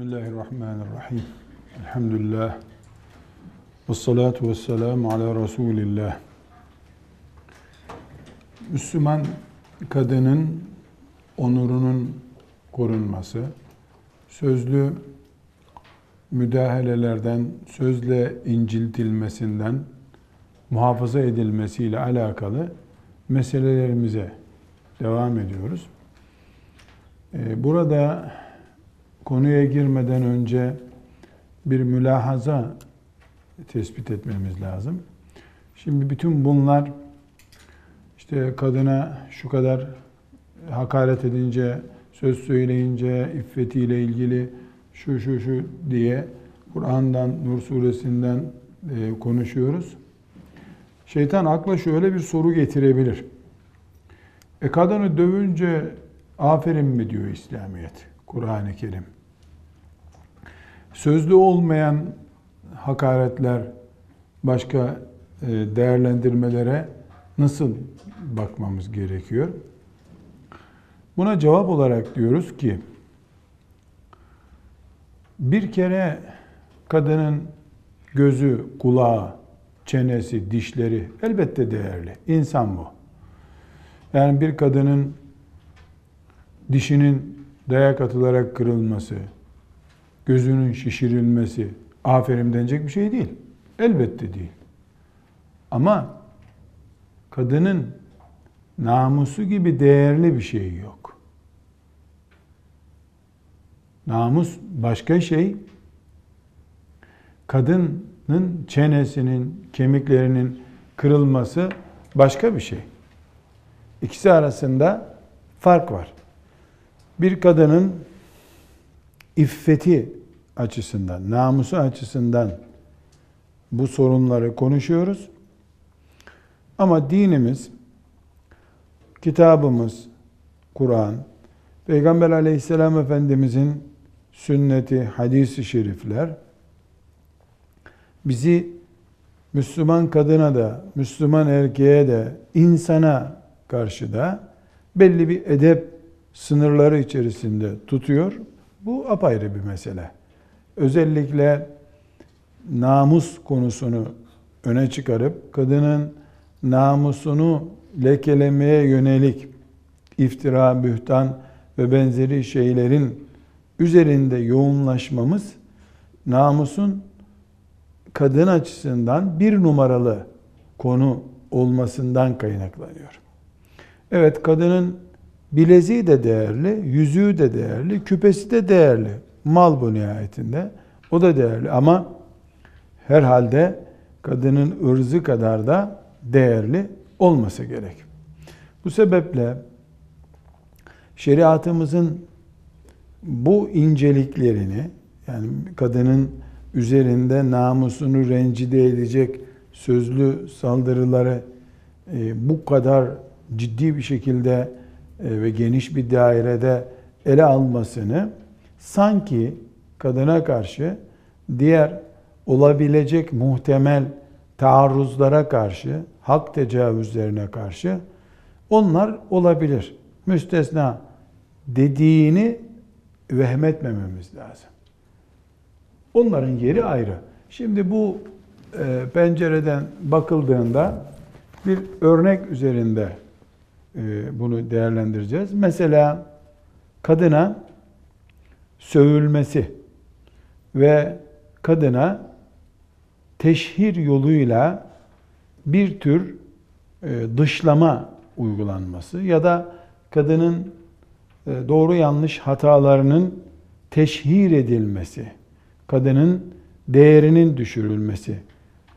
Bismillahirrahmanirrahim. Elhamdülillah. Ve salatu ve selamu ala Resulillah. Müslüman kadının onurunun korunması, sözlü müdahalelerden, sözle inciltilmesinden muhafaza edilmesiyle alakalı meselelerimize devam ediyoruz. Ee, burada konuya girmeden önce bir mülahaza tespit etmemiz lazım. Şimdi bütün bunlar işte kadına şu kadar hakaret edince, söz söyleyince, iffetiyle ilgili şu şu şu diye Kur'an'dan, Nur suresinden e, konuşuyoruz. Şeytan akla şöyle bir soru getirebilir. E kadını dövünce aferin mi diyor İslamiyet, Kur'an-ı Kerim. Sözlü olmayan hakaretler, başka e, değerlendirmelere nasıl bakmamız gerekiyor? Buna cevap olarak diyoruz ki bir kere kadının gözü, kulağı, çenesi, dişleri elbette değerli. İnsan bu. Yani bir kadının dişinin dayak atılarak kırılması, gözünün şişirilmesi aferin denecek bir şey değil. Elbette değil. Ama kadının namusu gibi değerli bir şey yok. Namus başka şey. Kadının çenesinin, kemiklerinin kırılması başka bir şey. İkisi arasında fark var. Bir kadının iffeti açısından, namusu açısından bu sorunları konuşuyoruz. Ama dinimiz, kitabımız, Kur'an, Peygamber aleyhisselam efendimizin sünneti, hadisi şerifler bizi Müslüman kadına da, Müslüman erkeğe de, insana karşı da belli bir edep sınırları içerisinde tutuyor. Bu apayrı bir mesele. Özellikle namus konusunu öne çıkarıp kadının namusunu lekelemeye yönelik iftira, bühtan ve benzeri şeylerin üzerinde yoğunlaşmamız namusun kadın açısından bir numaralı konu olmasından kaynaklanıyor. Evet kadının bileziği de değerli, yüzüğü de değerli, küpesi de değerli. Mal bu nihayetinde. O da değerli ama herhalde kadının ırzı kadar da değerli olması gerek. Bu sebeple şeriatımızın bu inceliklerini yani kadının üzerinde namusunu rencide edecek sözlü saldırıları e, bu kadar ciddi bir şekilde ve geniş bir dairede ele almasını sanki kadına karşı diğer olabilecek muhtemel taarruzlara karşı, hak tecavüzlerine karşı onlar olabilir. Müstesna dediğini vehmetmememiz lazım. Onların yeri ayrı. Şimdi bu e, pencereden bakıldığında bir örnek üzerinde e, bunu değerlendireceğiz. Mesela kadına sövülmesi ve kadına teşhir yoluyla bir tür e, dışlama uygulanması ya da kadının e, doğru yanlış hatalarının teşhir edilmesi, kadının değerinin düşürülmesi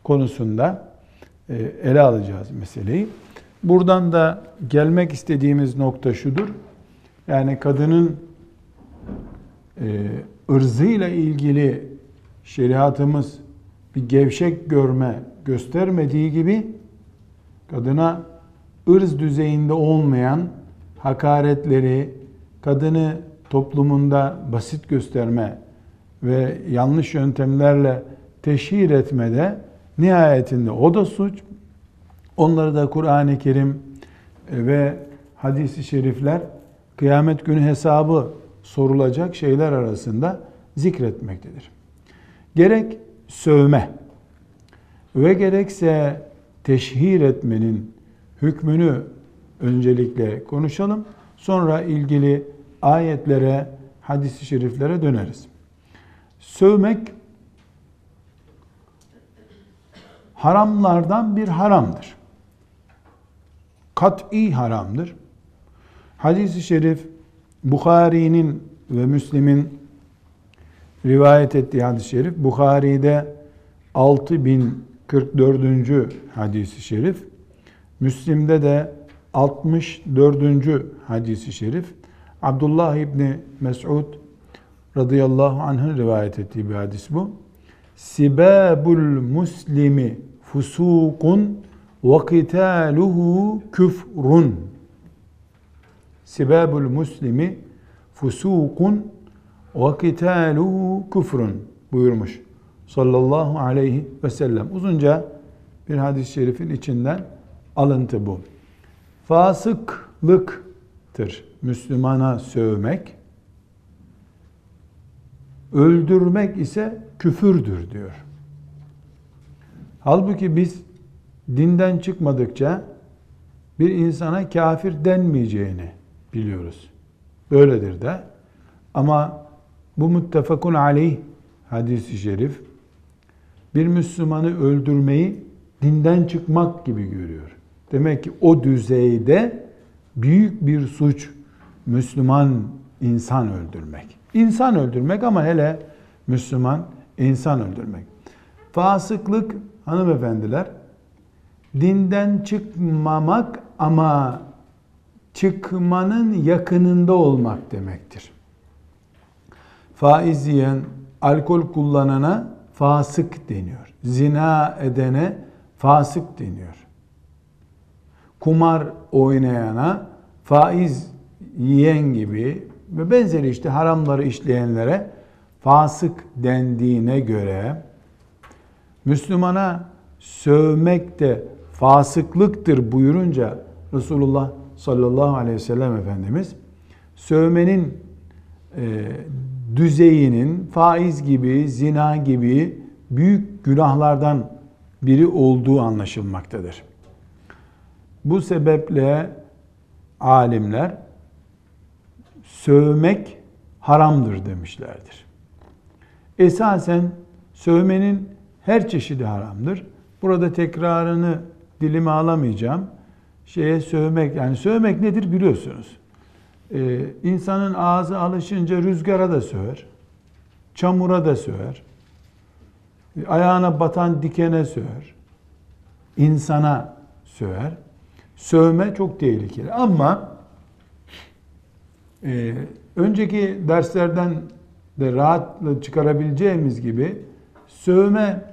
konusunda e, ele alacağız meseleyi. Buradan da gelmek istediğimiz nokta şudur. Yani kadının e, ırzıyla ilgili şeriatımız bir gevşek görme göstermediği gibi kadına ırz düzeyinde olmayan hakaretleri, kadını toplumunda basit gösterme ve yanlış yöntemlerle teşhir etmede nihayetinde o da suç. Onları da Kur'an-ı Kerim ve hadisi şerifler kıyamet günü hesabı sorulacak şeyler arasında zikretmektedir. Gerek sövme ve gerekse teşhir etmenin hükmünü öncelikle konuşalım. Sonra ilgili ayetlere, hadis-i şeriflere döneriz. Sövmek haramlardan bir haramdır. Kat'i haramdır. Hadis-i şerif Bukhari'nin ve Müslim'in rivayet ettiği hadis-i şerif Bukhari'de 6044. hadisi şerif Müslim'de de 64. hadisi şerif Abdullah İbni Mes'ud radıyallahu anh'ın rivayet ettiği bir hadis bu. Sibabul muslimi fusukun küfrun. Sibabul muslimi fusukun ve kitaluhu küfrun buyurmuş sallallahu aleyhi ve sellem. Uzunca bir hadis-i şerifin içinden alıntı bu. Fasıklıktır Müslümana sövmek. Öldürmek ise küfürdür diyor. Halbuki biz dinden çıkmadıkça bir insana kafir denmeyeceğini biliyoruz. Böyledir de. Ama bu muttefakun aleyh hadisi şerif bir Müslümanı öldürmeyi dinden çıkmak gibi görüyor. Demek ki o düzeyde büyük bir suç Müslüman insan öldürmek. İnsan öldürmek ama hele Müslüman insan öldürmek. Fasıklık hanımefendiler dinden çıkmamak ama çıkmanın yakınında olmak demektir. Faiz yiyen, alkol kullanana fasık deniyor. Zina edene fasık deniyor. Kumar oynayana faiz yiyen gibi ve benzeri işte haramları işleyenlere fasık dendiğine göre Müslümana sövmek de fasıklıktır buyurunca Resulullah sallallahu aleyhi ve sellem Efendimiz sövmenin e, düzeyinin faiz gibi, zina gibi büyük günahlardan biri olduğu anlaşılmaktadır. Bu sebeple alimler sövmek haramdır demişlerdir. Esasen sövmenin her çeşidi haramdır. Burada tekrarını dilime alamayacağım. Şeye sövmek, yani sövmek nedir biliyorsunuz. Ee, insanın ağzı alışınca rüzgara da söver, çamura da söver, ayağına batan dikene söver, insana söver. Sövme çok tehlikeli ama e, önceki derslerden de rahatla çıkarabileceğimiz gibi sövme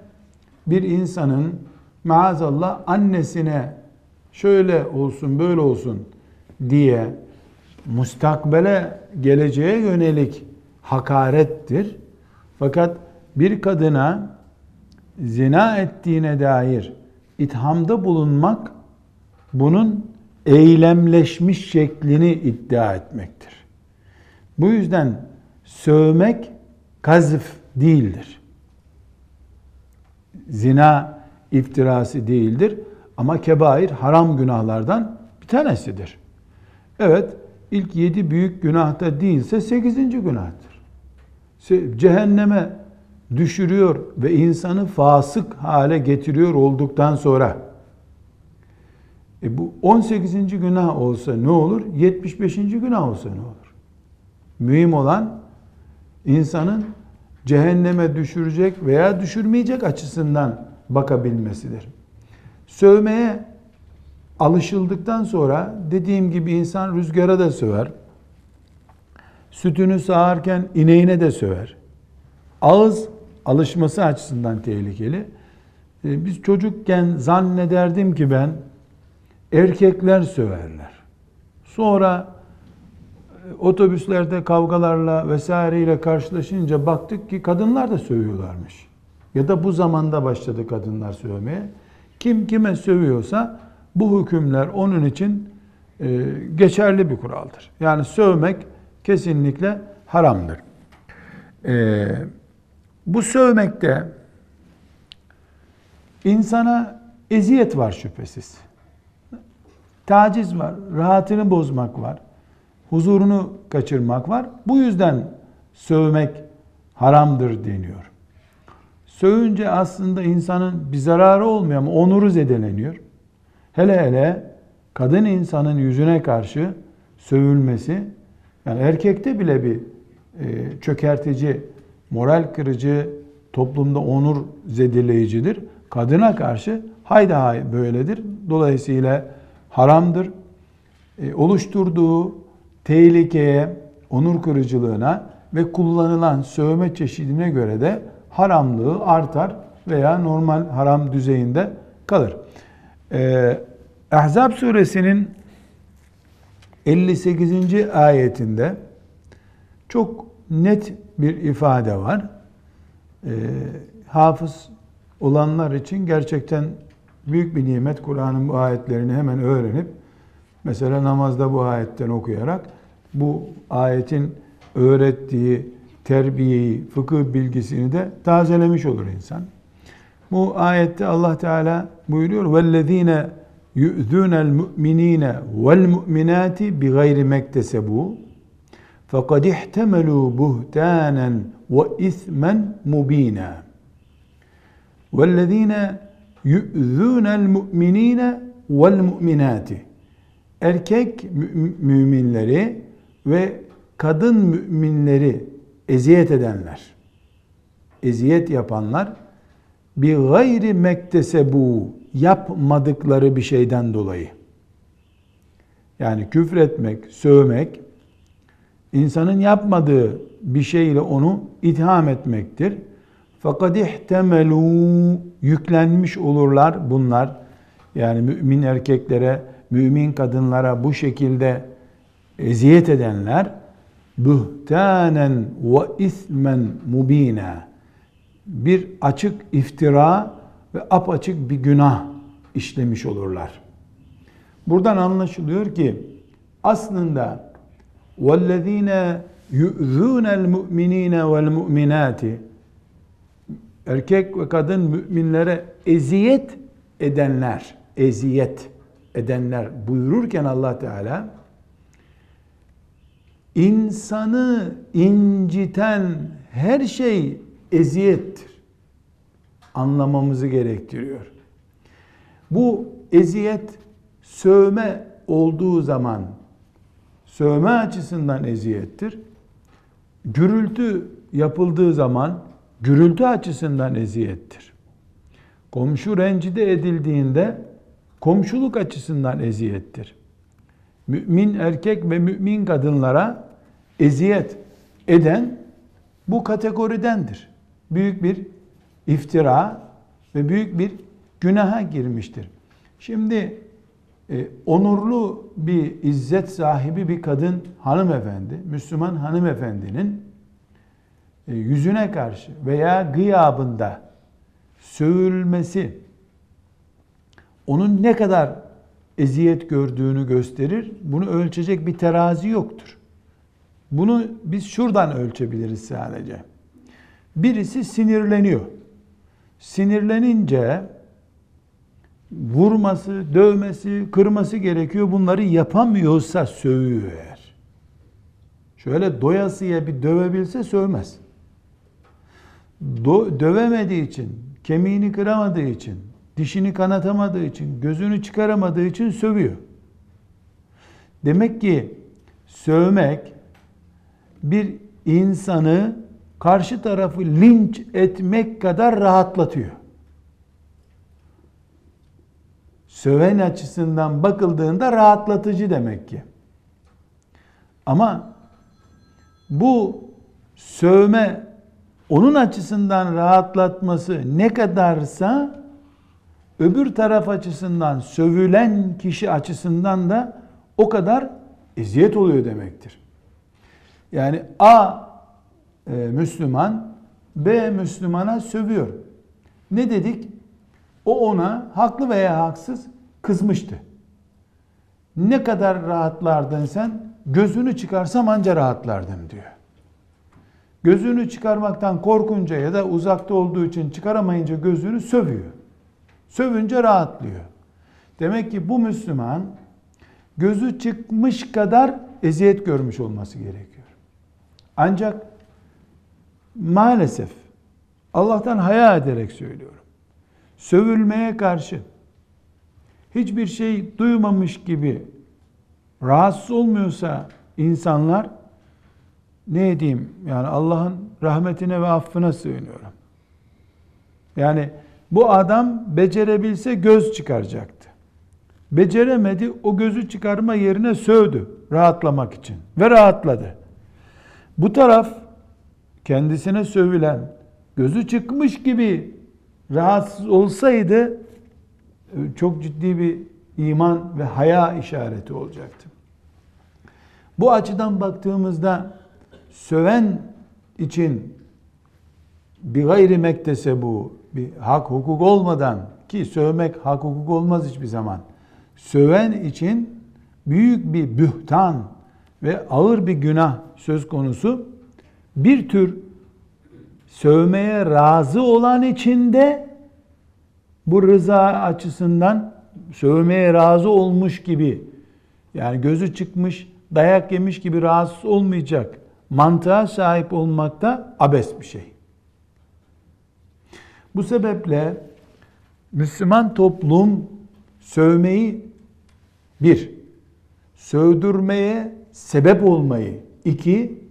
bir insanın maazallah annesine şöyle olsun böyle olsun diye mustakbele geleceğe yönelik hakarettir. Fakat bir kadına zina ettiğine dair ithamda bulunmak bunun eylemleşmiş şeklini iddia etmektir. Bu yüzden sövmek kazıf değildir. Zina iftirası değildir ama kebair haram günahlardan bir tanesidir. Evet, ilk yedi büyük günahta değilse sekizinci günahtır. Cehenneme düşürüyor ve insanı fasık hale getiriyor olduktan sonra e bu 18. günah olsa ne olur? 75. günah olsa ne olur? Mühim olan insanın cehenneme düşürecek veya düşürmeyecek açısından bakabilmesidir. Sövmeye alışıldıktan sonra dediğim gibi insan rüzgara da söver. Sütünü sağarken ineğine de söver. Ağız alışması açısından tehlikeli. E, biz çocukken zannederdim ki ben erkekler söverler. Sonra e, otobüslerde kavgalarla vesaireyle karşılaşınca baktık ki kadınlar da sövüyorlarmış. Ya da bu zamanda başladı kadınlar sövmeye. Kim kime sövüyorsa bu hükümler onun için e, geçerli bir kuraldır. Yani sövmek kesinlikle haramdır. Ee, bu sövmekte insana eziyet var şüphesiz. Taciz var, rahatını bozmak var, huzurunu kaçırmak var. Bu yüzden sövmek haramdır deniyor. Sövünce aslında insanın bir zararı olmuyor ama onuru zedeleniyor. Hele hele kadın insanın yüzüne karşı sövülmesi, yani erkekte bile bir e, çökertici, moral kırıcı, toplumda onur zedeleyicidir. Kadına karşı hayda hay böyledir. Dolayısıyla haramdır. E, oluşturduğu tehlikeye, onur kırıcılığına ve kullanılan sövme çeşidine göre de haramlığı artar veya normal haram düzeyinde kalır. Ee, Ahzab suresinin 58. ayetinde çok net bir ifade var. Ee, hafız olanlar için gerçekten büyük bir nimet Kur'an'ın bu ayetlerini hemen öğrenip mesela namazda bu ayetten okuyarak bu ayetin öğrettiği terbiyeyi, fıkıh bilgisini de tazelemiş olur insan. Bu ayette Allah Teala buyuruyor vellezine yu'zunel mu'minine vel mu'minati bi gayri mektesebu fakat ihtemelu buhtanen ve ismen mubina. Vellezine yu'zunel mu'minine vel mu'minati. Erkek müminleri ve kadın müminleri eziyet edenler, eziyet yapanlar bir gayri mektesebu yapmadıkları bir şeyden dolayı. Yani küfretmek, sövmek insanın yapmadığı bir şeyle onu itham etmektir. Fakat ihtemelu yüklenmiş olurlar bunlar. Yani mümin erkeklere, mümin kadınlara bu şekilde eziyet edenler buhtanen ve ismen mubina. Bir açık iftira ve apaçık bir günah işlemiş olurlar. Buradan anlaşılıyor ki aslında vellezine yu'zunel mu'minine vel mu'minati erkek ve kadın müminlere eziyet edenler, eziyet edenler buyururken Allah Teala insanı inciten her şey eziyettir. Anlamamızı gerektiriyor. Bu eziyet sövme olduğu zaman sövme açısından eziyettir. Gürültü yapıldığı zaman gürültü açısından eziyettir. Komşu rencide edildiğinde komşuluk açısından eziyettir mümin erkek ve mümin kadınlara eziyet eden bu kategoridendir. Büyük bir iftira ve büyük bir günaha girmiştir. Şimdi e, onurlu bir izzet sahibi bir kadın hanımefendi, Müslüman hanımefendinin e, yüzüne karşı veya gıyabında sövülmesi onun ne kadar eziyet gördüğünü gösterir. Bunu ölçecek bir terazi yoktur. Bunu biz şuradan ölçebiliriz sadece. Birisi sinirleniyor. Sinirlenince vurması, dövmesi, kırması gerekiyor. Bunları yapamıyorsa sövüyor eğer. Şöyle doyasıya bir dövebilse sövmez. Do dövemediği için, kemiğini kıramadığı için, dişini kanatamadığı için, gözünü çıkaramadığı için sövüyor. Demek ki sövmek bir insanı karşı tarafı linç etmek kadar rahatlatıyor. Söven açısından bakıldığında rahatlatıcı demek ki. Ama bu sövme onun açısından rahatlatması ne kadarsa öbür taraf açısından sövülen kişi açısından da o kadar eziyet oluyor demektir. Yani A e, Müslüman B Müslümana sövüyor. Ne dedik? O ona haklı veya haksız kızmıştı. Ne kadar rahatlardın sen? Gözünü çıkarsam anca rahatlardım diyor. Gözünü çıkarmaktan korkunca ya da uzakta olduğu için çıkaramayınca gözünü sövüyor. Sövünce rahatlıyor. Demek ki bu Müslüman gözü çıkmış kadar eziyet görmüş olması gerekiyor. Ancak maalesef Allah'tan haya ederek söylüyorum. Sövülmeye karşı hiçbir şey duymamış gibi rahatsız olmuyorsa insanlar ne diyeyim yani Allah'ın rahmetine ve affına sığınıyorum. Yani bu adam becerebilse göz çıkaracaktı. Beceremedi o gözü çıkarma yerine sövdü rahatlamak için ve rahatladı. Bu taraf kendisine sövülen gözü çıkmış gibi rahatsız olsaydı çok ciddi bir iman ve haya işareti olacaktı. Bu açıdan baktığımızda söven için bir gayri mektese bu bir hak hukuk olmadan ki sövmek hak hukuk olmaz hiçbir zaman. Söven için büyük bir bühtan ve ağır bir günah söz konusu. Bir tür sövmeye razı olan içinde bu rıza açısından sövmeye razı olmuş gibi yani gözü çıkmış dayak yemiş gibi rahatsız olmayacak mantığa sahip olmak da abes bir şey. Bu sebeple Müslüman toplum sövmeyi bir, sövdürmeye sebep olmayı, iki,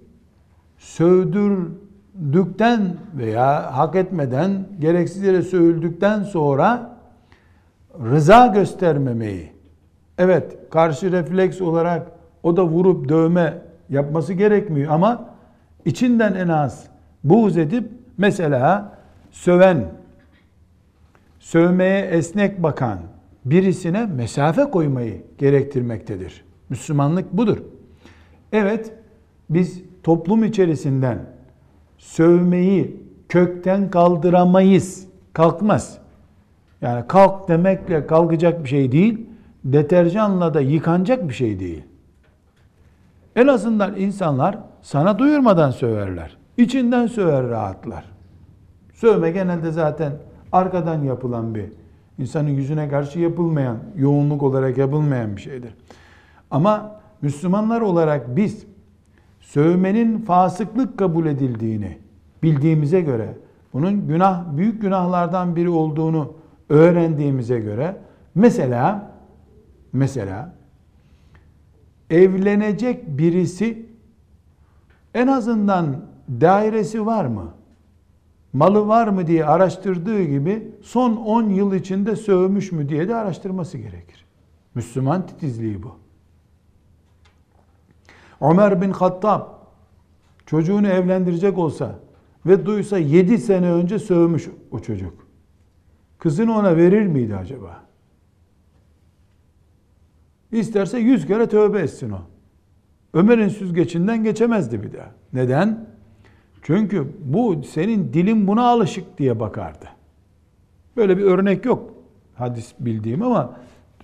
sövdürdükten veya hak etmeden gereksiz yere sövüldükten sonra rıza göstermemeyi, evet karşı refleks olarak o da vurup dövme yapması gerekmiyor ama içinden en az buğz edip mesela söven, sövmeye esnek bakan birisine mesafe koymayı gerektirmektedir. Müslümanlık budur. Evet, biz toplum içerisinden sövmeyi kökten kaldıramayız. Kalkmaz. Yani kalk demekle kalkacak bir şey değil, deterjanla da yıkanacak bir şey değil. En azından insanlar sana duyurmadan söverler. İçinden söver rahatlar. Sövme genelde zaten arkadan yapılan bir, insanın yüzüne karşı yapılmayan, yoğunluk olarak yapılmayan bir şeydir. Ama Müslümanlar olarak biz sövmenin fasıklık kabul edildiğini bildiğimize göre, bunun günah büyük günahlardan biri olduğunu öğrendiğimize göre mesela mesela evlenecek birisi en azından dairesi var mı? Malı var mı diye araştırdığı gibi son 10 yıl içinde sövmüş mü diye de araştırması gerekir. Müslüman titizliği bu. Ömer bin Hattab çocuğunu evlendirecek olsa ve duysa 7 sene önce sövmüş o çocuk. Kızını ona verir miydi acaba? İsterse yüz kere tövbe etsin o. Ömer'in süzgecinden geçemezdi bir daha. Neden? Çünkü bu senin dilin buna alışık diye bakardı. Böyle bir örnek yok hadis bildiğim ama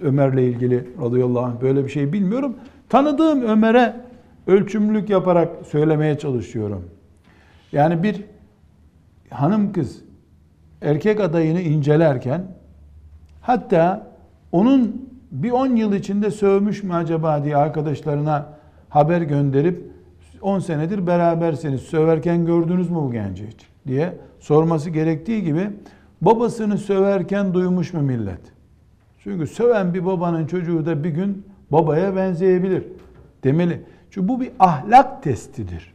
Ömer'le ilgili radıyallahu anh böyle bir şey bilmiyorum. Tanıdığım Ömer'e ölçümlük yaparak söylemeye çalışıyorum. Yani bir hanım kız erkek adayını incelerken hatta onun bir 10 yıl içinde sövmüş mü acaba diye arkadaşlarına haber gönderip 10 senedir beraberseniz söverken gördünüz mü bu genci hiç diye sorması gerektiği gibi babasını söverken duymuş mu millet? Çünkü söven bir babanın çocuğu da bir gün babaya benzeyebilir demeli. Çünkü bu bir ahlak testidir.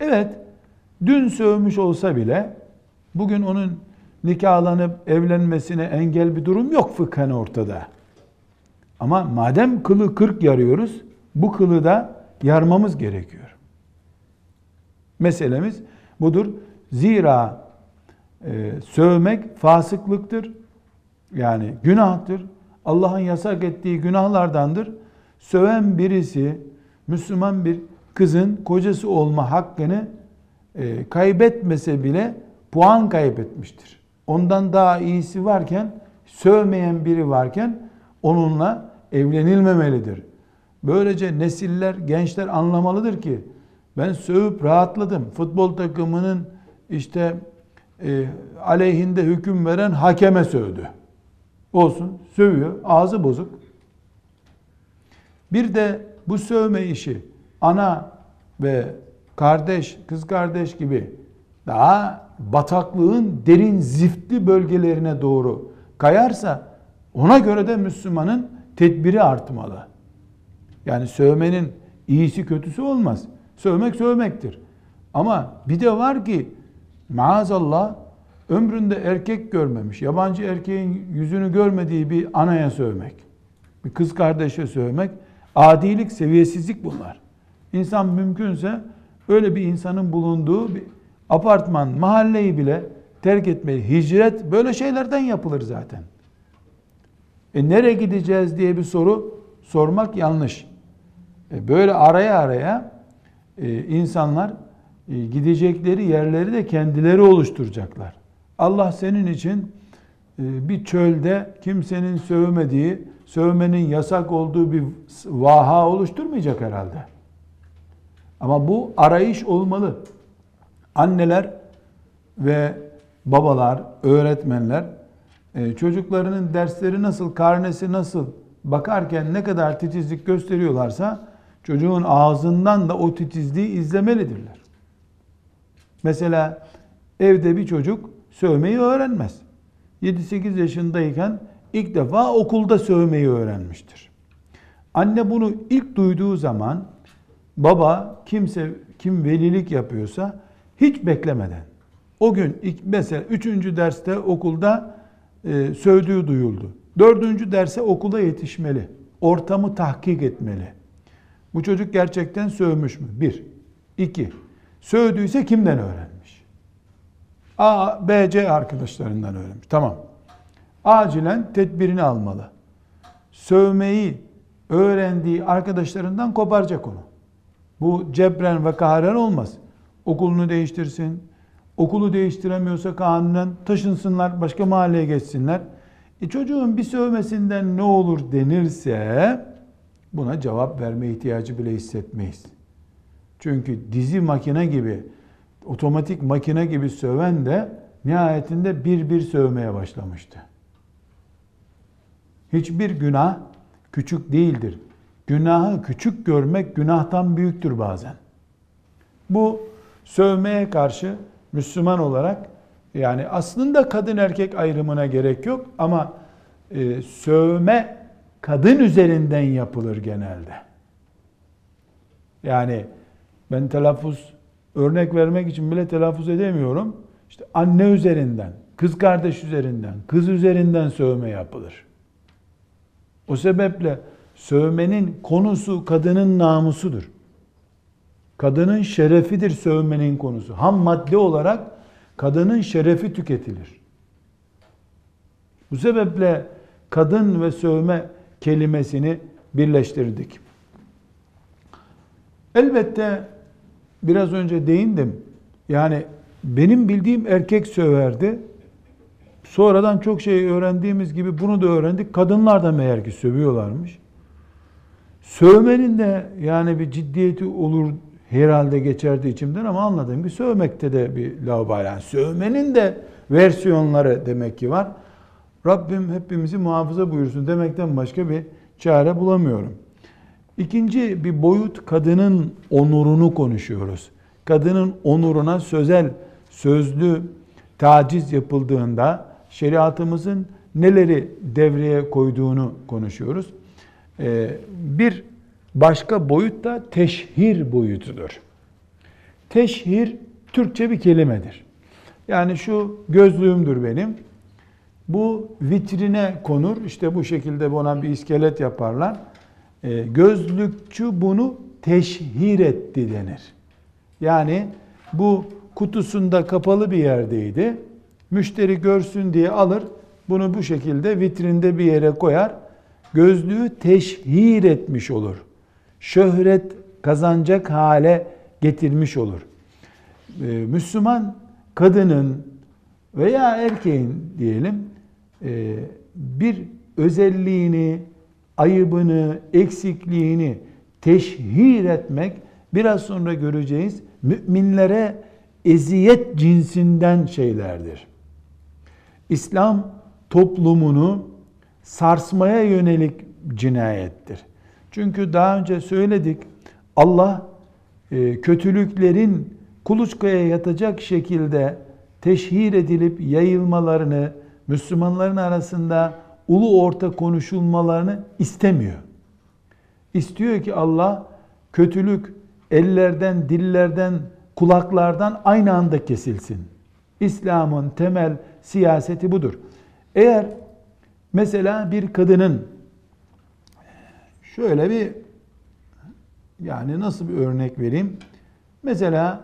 Evet, dün sövmüş olsa bile bugün onun nikahlanıp evlenmesine engel bir durum yok fıkhen ortada. Ama madem kılı kırk yarıyoruz, bu kılı da yarmamız gerekiyor. Meselemiz budur. Zira e, sövmek fasıklıktır. Yani günahtır. Allah'ın yasak ettiği günahlardandır. Söven birisi Müslüman bir kızın kocası olma hakkını e, kaybetmese bile puan kaybetmiştir ondan daha iyisi varken, sövmeyen biri varken onunla evlenilmemelidir. Böylece nesiller, gençler anlamalıdır ki Ben sövüp rahatladım. Futbol takımının işte e, aleyhinde hüküm veren hakeme sövdü. Olsun, sövüyor, ağzı bozuk. Bir de bu sövme işi ana ve kardeş, kız kardeş gibi daha bataklığın derin ziftli bölgelerine doğru kayarsa ona göre de Müslümanın tedbiri artmalı. Yani sövmenin iyisi kötüsü olmaz. Sövmek sövmektir. Ama bir de var ki maazallah ömründe erkek görmemiş, yabancı erkeğin yüzünü görmediği bir anaya sövmek, bir kız kardeşe sövmek, adilik, seviyesizlik bunlar. İnsan mümkünse öyle bir insanın bulunduğu bir apartman, mahalleyi bile terk etmeli. Hicret böyle şeylerden yapılır zaten. E nereye gideceğiz diye bir soru sormak yanlış. E böyle araya araya e, insanlar e, gidecekleri yerleri de kendileri oluşturacaklar. Allah senin için bir çölde kimsenin sövmediği, sövmenin yasak olduğu bir vaha oluşturmayacak herhalde. Ama bu arayış olmalı. Anneler ve babalar, öğretmenler çocuklarının dersleri nasıl, karnesi nasıl bakarken ne kadar titizlik gösteriyorlarsa çocuğun ağzından da o titizliği izlemelidirler. Mesela evde bir çocuk sövmeyi öğrenmez. 7-8 yaşındayken ilk defa okulda sövmeyi öğrenmiştir. Anne bunu ilk duyduğu zaman baba kimse kim velilik yapıyorsa hiç beklemeden o gün ilk, mesela üçüncü derste okulda e, sövdüğü duyuldu. Dördüncü derse okula yetişmeli. Ortamı tahkik etmeli. Bu çocuk gerçekten sövmüş mü? Bir. İki. Sövdüyse kimden öğrenmiş? A, B, C arkadaşlarından öğrenmiş. Tamam. Acilen tedbirini almalı. Sövmeyi öğrendiği arkadaşlarından koparacak onu. Bu cebren ve kahren olmaz. Okulunu değiştirsin. Okulu değiştiremiyorsa kanunen taşınsınlar, başka mahalleye geçsinler. E çocuğun bir sövmesinden ne olur denirse buna cevap verme ihtiyacı bile hissetmeyiz. Çünkü dizi makine gibi, otomatik makine gibi söven de nihayetinde bir bir sövmeye başlamıştı. Hiçbir günah küçük değildir. Günahı küçük görmek günahtan büyüktür bazen. Bu sövmeye karşı Müslüman olarak yani aslında kadın erkek ayrımına gerek yok ama e, sövme kadın üzerinden yapılır genelde. Yani ben telaffuz örnek vermek için bile telaffuz edemiyorum. İşte anne üzerinden, kız kardeş üzerinden, kız üzerinden sövme yapılır. O sebeple sövmenin konusu kadının namusudur. Kadının şerefidir sövmenin konusu. Ham madde olarak kadının şerefi tüketilir. Bu sebeple kadın ve sövme kelimesini birleştirdik. Elbette biraz önce değindim. Yani benim bildiğim erkek söverdi. Sonradan çok şey öğrendiğimiz gibi bunu da öğrendik. Kadınlar da meğer ki sövüyorlarmış. Sövmenin de yani bir ciddiyeti olur herhalde geçerdi içimden ama anladığım ki sövmekte de bir laubal. Yani sövmenin de versiyonları demek ki var. Rabbim hepimizi muhafaza buyursun demekten başka bir çare bulamıyorum. İkinci bir boyut kadının onurunu konuşuyoruz. Kadının onuruna sözel, sözlü taciz yapıldığında şeriatımızın neleri devreye koyduğunu konuşuyoruz. Ee, bir başka boyut da teşhir boyutudur. Teşhir Türkçe bir kelimedir. Yani şu gözlüğümdür benim. Bu vitrine konur. İşte bu şekilde buna bir iskelet yaparlar. E, gözlükçü bunu teşhir etti denir. Yani bu kutusunda kapalı bir yerdeydi. Müşteri görsün diye alır. Bunu bu şekilde vitrinde bir yere koyar. Gözlüğü teşhir etmiş olur. Şöhret kazanacak hale getirmiş olur. Ee, Müslüman kadının veya erkeğin diyelim bir özelliğini, ayıbını, eksikliğini teşhir etmek biraz sonra göreceğiz müminlere eziyet cinsinden şeylerdir. İslam toplumunu sarsmaya yönelik cinayettir. Çünkü daha önce söyledik Allah e, kötülüklerin kuluçkaya yatacak şekilde teşhir edilip yayılmalarını, Müslümanların arasında ulu orta konuşulmalarını istemiyor. İstiyor ki Allah kötülük ellerden, dillerden, kulaklardan aynı anda kesilsin. İslam'ın temel siyaseti budur. Eğer mesela bir kadının şöyle bir yani nasıl bir örnek vereyim? Mesela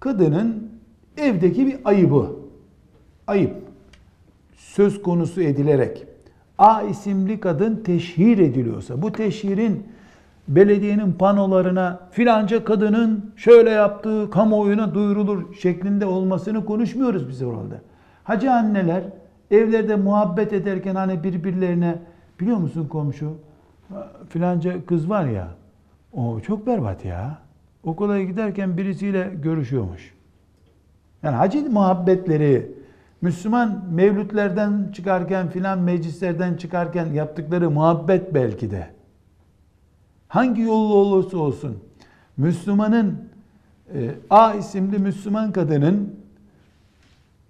kadının evdeki bir ayıbı, ayıp söz konusu edilerek A isimli kadın teşhir ediliyorsa, bu teşhirin belediyenin panolarına filanca kadının şöyle yaptığı kamuoyuna duyurulur şeklinde olmasını konuşmuyoruz biz orada. Hacı anneler evlerde muhabbet ederken hani birbirlerine biliyor musun komşu filanca kız var ya o çok berbat ya. Okula giderken birisiyle görüşüyormuş. Yani hacı muhabbetleri Müslüman mevlütlerden çıkarken filan meclislerden çıkarken yaptıkları muhabbet belki de. Hangi yolla olursa olsun Müslümanın e, A isimli Müslüman kadının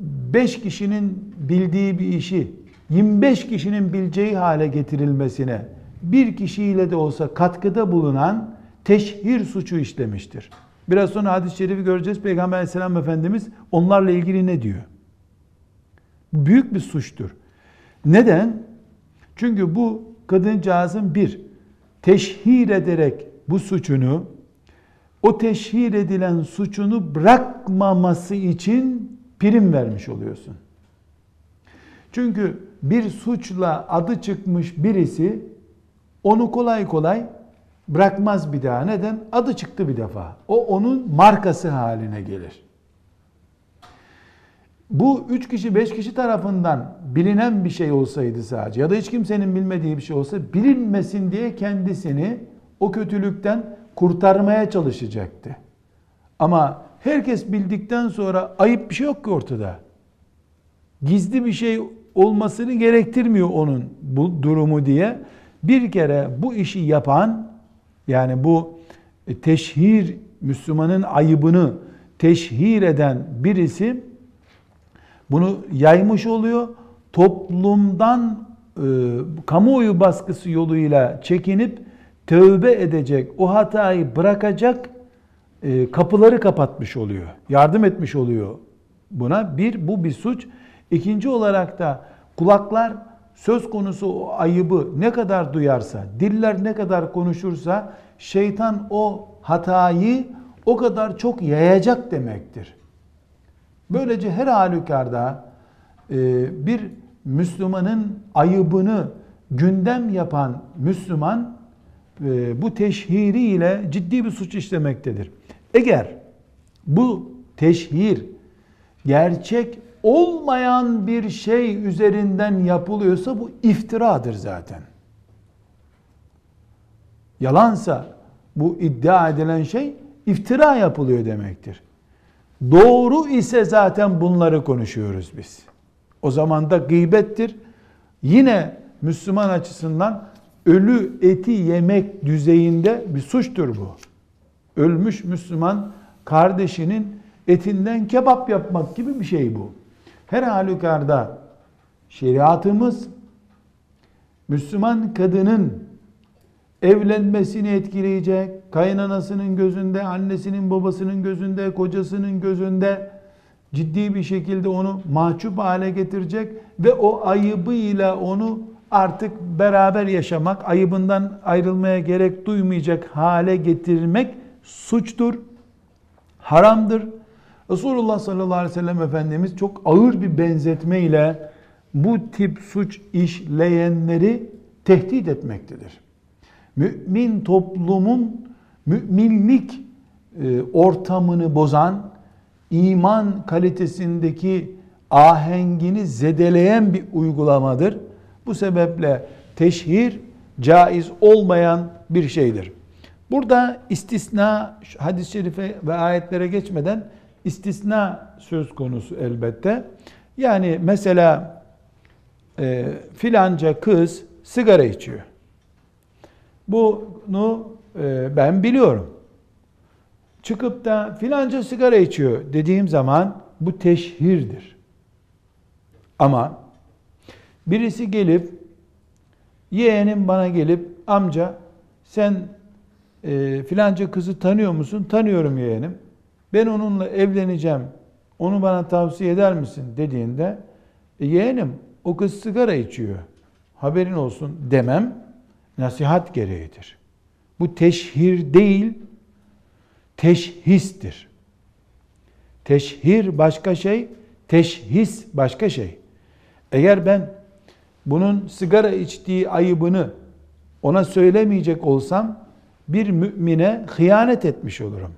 5 kişinin bildiği bir işi 25 kişinin bileceği hale getirilmesine bir kişiyle de olsa katkıda bulunan teşhir suçu işlemiştir. Biraz sonra hadis-i şerifi göreceğiz. Peygamber aleyhisselam efendimiz onlarla ilgili ne diyor? Büyük bir suçtur. Neden? Çünkü bu kadıncağızın bir, teşhir ederek bu suçunu, o teşhir edilen suçunu bırakmaması için prim vermiş oluyorsun. Çünkü bir suçla adı çıkmış birisi onu kolay kolay bırakmaz bir daha. Neden? Adı çıktı bir defa. O onun markası haline gelir. Bu üç kişi, beş kişi tarafından bilinen bir şey olsaydı sadece ya da hiç kimsenin bilmediği bir şey olsa bilinmesin diye kendisini o kötülükten kurtarmaya çalışacaktı. Ama herkes bildikten sonra ayıp bir şey yok ki ortada. Gizli bir şey olmasını gerektirmiyor onun bu durumu diye bir kere bu işi yapan yani bu teşhir Müslümanın ayıbını teşhir eden birisi bunu yaymış oluyor. Toplumdan e, kamuoyu baskısı yoluyla çekinip tövbe edecek, o hatayı bırakacak e, kapıları kapatmış oluyor. Yardım etmiş oluyor buna. Bir, bu bir suç. İkinci olarak da kulaklar söz konusu o ayıbı ne kadar duyarsa, diller ne kadar konuşursa şeytan o hatayı o kadar çok yayacak demektir. Böylece her halükarda e, bir Müslümanın ayıbını gündem yapan Müslüman e, bu teşhiriyle ciddi bir suç işlemektedir. Eğer bu teşhir gerçek olmayan bir şey üzerinden yapılıyorsa bu iftiradır zaten. Yalansa bu iddia edilen şey iftira yapılıyor demektir. Doğru ise zaten bunları konuşuyoruz biz. O zaman da gıybettir. Yine Müslüman açısından ölü eti yemek düzeyinde bir suçtur bu. Ölmüş Müslüman kardeşinin etinden kebap yapmak gibi bir şey bu. Her halükarda şeriatımız Müslüman kadının evlenmesini etkileyecek, kaynanasının gözünde, annesinin babasının gözünde, kocasının gözünde ciddi bir şekilde onu mahcup hale getirecek ve o ayıbıyla onu artık beraber yaşamak, ayıbından ayrılmaya gerek duymayacak hale getirmek suçtur, haramdır. Resulullah sallallahu aleyhi ve sellem Efendimiz çok ağır bir benzetme ile bu tip suç işleyenleri tehdit etmektedir. Mümin toplumun müminlik e, ortamını bozan, iman kalitesindeki ahengini zedeleyen bir uygulamadır. Bu sebeple teşhir caiz olmayan bir şeydir. Burada istisna hadis-i şerife ve ayetlere geçmeden istisna söz konusu elbette. Yani mesela e, filanca kız sigara içiyor. Bunu e, ben biliyorum. Çıkıp da filanca sigara içiyor dediğim zaman bu teşhirdir. Ama birisi gelip yeğenim bana gelip amca sen e, filanca kızı tanıyor musun? Tanıyorum yeğenim. Ben onunla evleneceğim. Onu bana tavsiye eder misin dediğinde e, yeğenim o kız sigara içiyor. Haberin olsun demem nasihat gereğidir. Bu teşhir değil, teşhistir. Teşhir başka şey, teşhis başka şey. Eğer ben bunun sigara içtiği ayıbını ona söylemeyecek olsam bir mümine hıyanet etmiş olurum.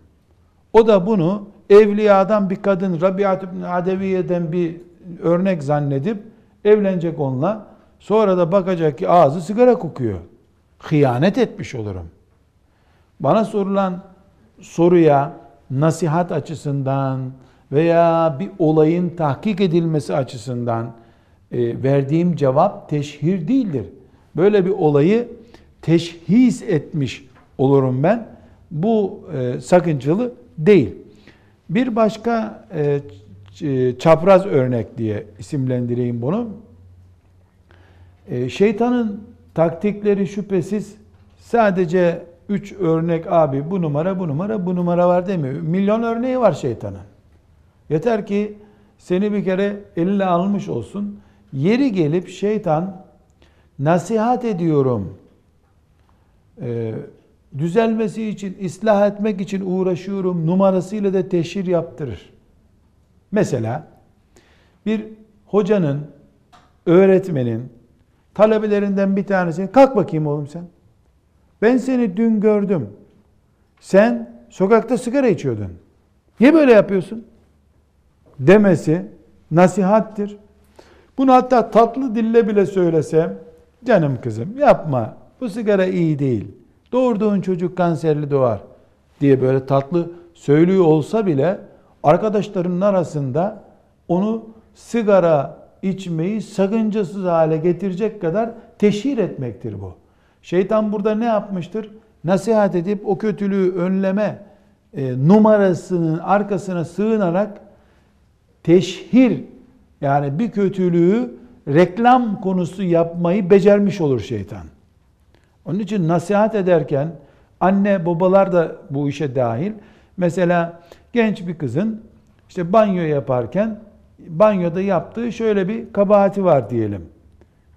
O da bunu evliyadan bir kadın Rabiat ibn Adeviye'den bir örnek zannedip evlenecek onunla. Sonra da bakacak ki ağzı sigara kokuyor. Hıyanet etmiş olurum. Bana sorulan soruya nasihat açısından veya bir olayın tahkik edilmesi açısından e, verdiğim cevap teşhir değildir. Böyle bir olayı teşhis etmiş olurum ben. Bu e, sakıncalı değil. Bir başka e, e, çapraz örnek diye isimlendireyim bunu. E, şeytanın taktikleri şüphesiz sadece üç örnek abi bu numara bu numara bu numara var demiyor. Milyon örneği var şeytanın. Yeter ki seni bir kere eline almış olsun. Yeri gelip şeytan nasihat ediyorum. Ee, düzelmesi için, ıslah etmek için uğraşıyorum numarasıyla da teşhir yaptırır. Mesela bir hocanın, öğretmenin, talebelerinden bir tanesi, kalk bakayım oğlum sen. Ben seni dün gördüm. Sen sokakta sigara içiyordun. Niye böyle yapıyorsun? Demesi nasihattir. Bunu hatta tatlı dille bile söylesem, canım kızım yapma, bu sigara iyi değil doğurduğun çocuk kanserli doğar diye böyle tatlı söylüyor olsa bile arkadaşlarının arasında onu sigara içmeyi sakıncasız hale getirecek kadar teşhir etmektir bu. Şeytan burada ne yapmıştır? Nasihat edip o kötülüğü önleme e, numarasının arkasına sığınarak teşhir yani bir kötülüğü reklam konusu yapmayı becermiş olur şeytan. Onun için nasihat ederken anne babalar da bu işe dahil. Mesela genç bir kızın işte banyo yaparken banyoda yaptığı şöyle bir kabahati var diyelim.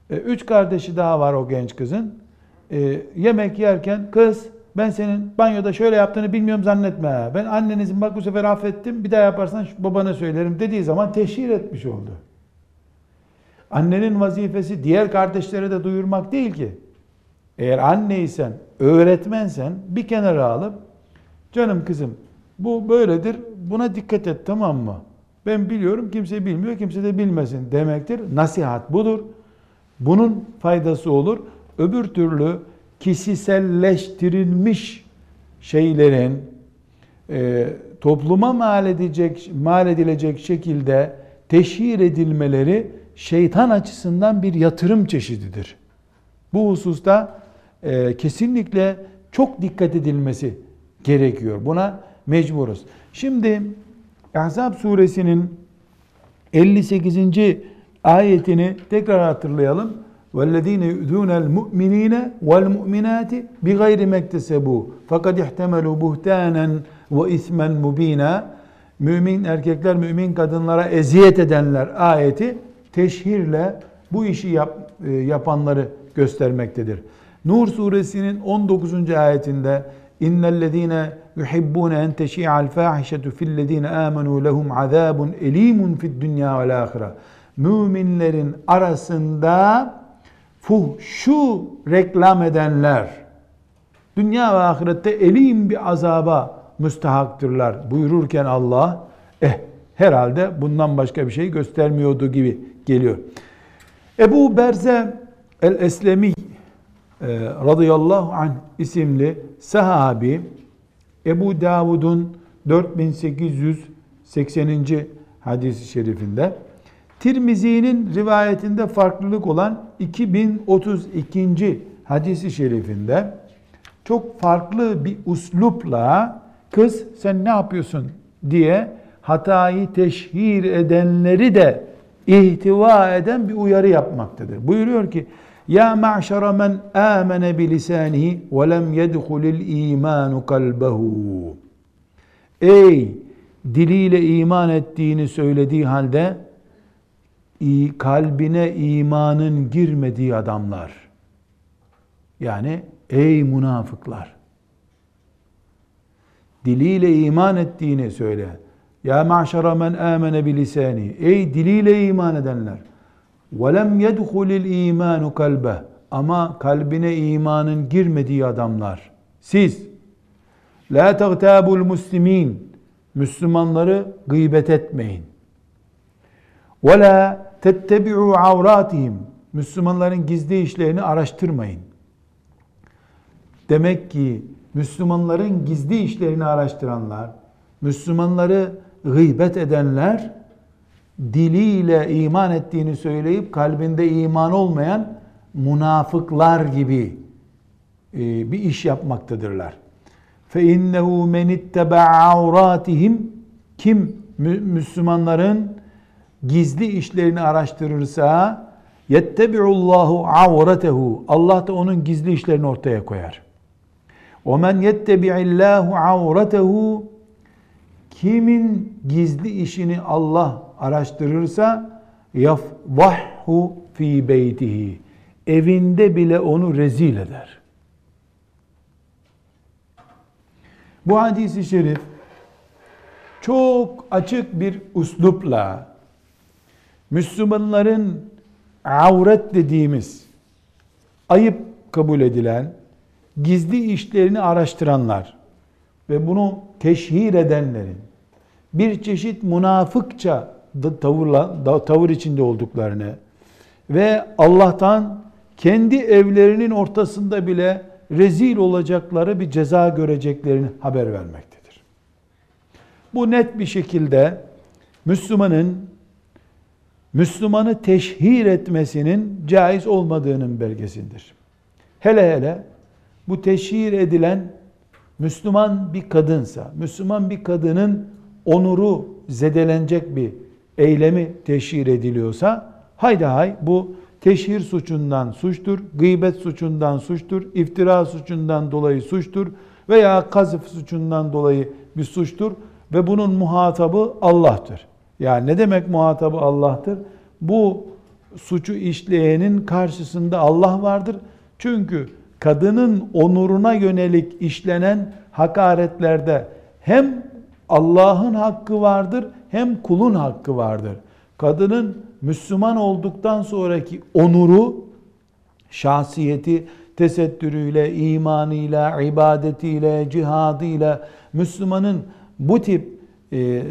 E, üç kardeşi daha var o genç kızın. E, yemek yerken kız ben senin banyoda şöyle yaptığını bilmiyorum zannetme. Ben annenizin bak bu sefer affettim bir daha yaparsan babana söylerim dediği zaman teşhir etmiş oldu. Annenin vazifesi diğer kardeşlere de duyurmak değil ki. Eğer anneysen, öğretmensen bir kenara alıp canım kızım bu böyledir buna dikkat et tamam mı? Ben biliyorum kimse bilmiyor kimse de bilmesin demektir. Nasihat budur. Bunun faydası olur. Öbür türlü kişiselleştirilmiş şeylerin e, topluma mal, edecek, mal edilecek şekilde teşhir edilmeleri şeytan açısından bir yatırım çeşididir. Bu hususta e, kesinlikle çok dikkat edilmesi gerekiyor. Buna mecburuz. Şimdi Ahzab suresinin 58. ayetini tekrar hatırlayalım. وَالَّذ۪ينَ يُؤْذُونَ الْمُؤْمِن۪ينَ وَالْمُؤْمِنَاتِ بِغَيْرِ مَكْتَسَبُوا فَقَدْ اِحْتَمَلُوا بُهْتَانًا وَاِثْمًا مُب۪ينًا Mümin erkekler, mümin kadınlara eziyet edenler ayeti teşhirle bu işi yap, e, yapanları göstermektedir. Nur suresinin 19. ayetinde İnnellezîne yuhibbûne en teşî'al fâhişetu fillezîne âmenû lehum azâbun elîmun fid dünya vel âhire. Müminlerin arasında fuhşu reklam edenler dünya ve ahirette elim bir azaba müstehaktırlar buyururken Allah eh herhalde bundan başka bir şey göstermiyordu gibi geliyor. Ebu Berze el-Eslemi radıyallahu anh isimli sahabi Ebu Davud'un 4880. hadisi şerifinde Tirmizi'nin rivayetinde farklılık olan 2032. hadisi şerifinde çok farklı bir uslupla kız sen ne yapıyorsun diye hatayı teşhir edenleri de ihtiva eden bir uyarı yapmaktadır. Buyuruyor ki ya ma'şara men amene bi lisanihi ve lem yedhulil imanu kalbehu. Ey diliyle iman ettiğini söylediği halde kalbine imanın girmediği adamlar. Yani ey münafıklar. Diliyle iman ettiğini söyle. Ya maşara men amene bilisani. Ey diliyle iman edenler. Ve lem yedhulil imanu kalbe. Ama kalbine imanın girmediği adamlar. Siz la tagtabul muslimin. Müslümanları gıybet etmeyin. Ve la تَتَّبِعُوا عَوْرَاتِهِمْ Müslümanların gizli işlerini araştırmayın. Demek ki Müslümanların gizli işlerini araştıranlar, Müslümanları gıybet edenler diliyle iman ettiğini söyleyip kalbinde iman olmayan münafıklar gibi e, bir iş yapmaktadırlar. Fe innehu men itteba avratihim kim Müslümanların gizli işlerini araştırırsa yettebi'ullahu avratehu Allah da onun gizli işlerini ortaya koyar. O men yettebi'illahu avratehu kimin gizli işini Allah araştırırsa yafvahhu fi beytihi evinde bile onu rezil eder. Bu hadisi şerif çok açık bir uslupla Müslümanların avret dediğimiz ayıp kabul edilen gizli işlerini araştıranlar ve bunu teşhir edenlerin bir çeşit münafıkça tavırla, tavır içinde olduklarını ve Allah'tan kendi evlerinin ortasında bile rezil olacakları bir ceza göreceklerini haber vermektedir. Bu net bir şekilde Müslümanın Müslümanı teşhir etmesinin caiz olmadığının belgesindir. Hele hele bu teşhir edilen Müslüman bir kadınsa, Müslüman bir kadının onuru zedelenecek bir eylemi teşhir ediliyorsa hayda hay bu teşhir suçundan suçtur, gıybet suçundan suçtur, iftira suçundan dolayı suçtur veya kazıf suçundan dolayı bir suçtur ve bunun muhatabı Allah'tır. Yani ne demek muhatabı Allah'tır? Bu suçu işleyenin karşısında Allah vardır. Çünkü kadının onuruna yönelik işlenen hakaretlerde hem Allah'ın hakkı vardır hem kulun hakkı vardır. Kadının Müslüman olduktan sonraki onuru, şahsiyeti, tesettürüyle, imanıyla, ibadetiyle, cihadıyla Müslümanın bu tip e,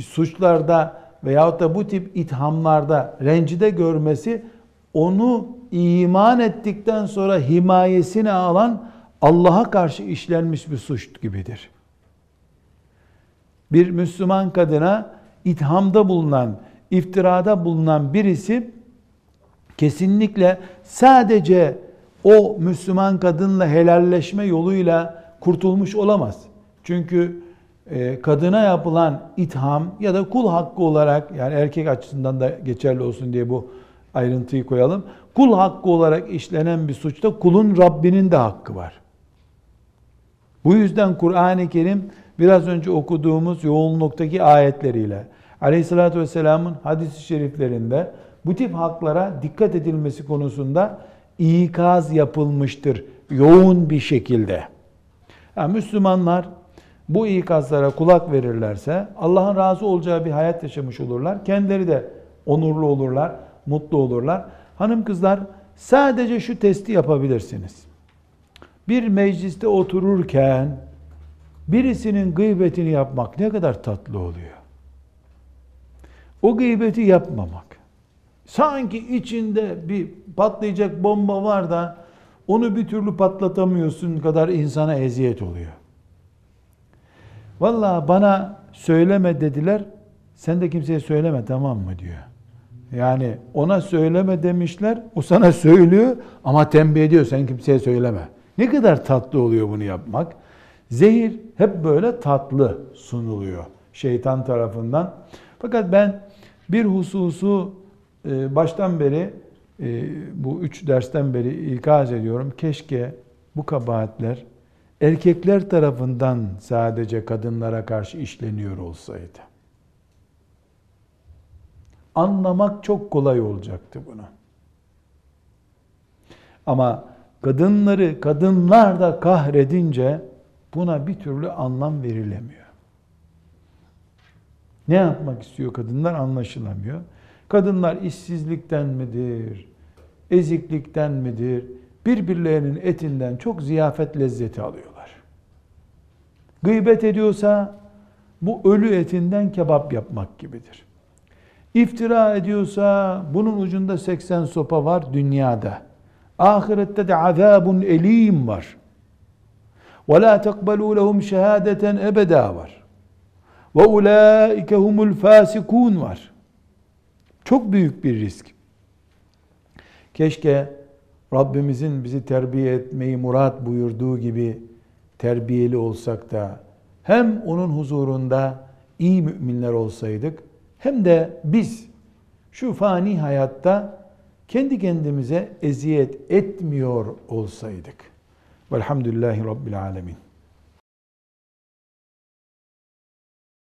suçlarda veyahut da bu tip ithamlarda rencide görmesi onu iman ettikten sonra himayesine alan Allah'a karşı işlenmiş bir suç gibidir. Bir Müslüman kadına ithamda bulunan, iftirada bulunan birisi kesinlikle sadece o Müslüman kadınla helalleşme yoluyla kurtulmuş olamaz. Çünkü kadına yapılan itham ya da kul hakkı olarak yani erkek açısından da geçerli olsun diye bu ayrıntıyı koyalım. Kul hakkı olarak işlenen bir suçta kulun Rabbinin de hakkı var. Bu yüzden Kur'an-ı Kerim biraz önce okuduğumuz yoğunluktaki ayetleriyle Aleyhissalatü Vesselam'ın hadis-i şeriflerinde bu tip haklara dikkat edilmesi konusunda ikaz yapılmıştır yoğun bir şekilde. Yani Müslümanlar bu ikazlara kulak verirlerse Allah'ın razı olacağı bir hayat yaşamış olurlar. Kendileri de onurlu olurlar, mutlu olurlar. Hanım kızlar sadece şu testi yapabilirsiniz. Bir mecliste otururken birisinin gıybetini yapmak ne kadar tatlı oluyor. O gıybeti yapmamak. Sanki içinde bir patlayacak bomba var da onu bir türlü patlatamıyorsun kadar insana eziyet oluyor. Vallahi bana söyleme dediler. Sen de kimseye söyleme tamam mı diyor. Yani ona söyleme demişler. O sana söylüyor ama tembih ediyor sen kimseye söyleme. Ne kadar tatlı oluyor bunu yapmak. Zehir hep böyle tatlı sunuluyor şeytan tarafından. Fakat ben bir hususu e, baştan beri e, bu üç dersten beri ikaz ediyorum. Keşke bu kabahatler erkekler tarafından sadece kadınlara karşı işleniyor olsaydı. Anlamak çok kolay olacaktı bunu. Ama kadınları kadınlar da kahredince buna bir türlü anlam verilemiyor. Ne yapmak istiyor kadınlar anlaşılamıyor. Kadınlar işsizlikten midir, eziklikten midir, birbirlerinin etinden çok ziyafet lezzeti alıyorlar. Gıybet ediyorsa bu ölü etinden kebap yapmak gibidir. İftira ediyorsa bunun ucunda 80 sopa var dünyada. Ahirette de azabun elim var. Ve la tekbelu lehum şehadeten ebeda var. Ve ulaike humul fasikun var. Çok büyük bir risk. Keşke Rabbimizin bizi terbiye etmeyi murat buyurduğu gibi terbiyeli olsak da hem onun huzurunda iyi müminler olsaydık hem de biz şu fani hayatta kendi kendimize eziyet etmiyor olsaydık. Velhamdülillahi Rabbil Alemin.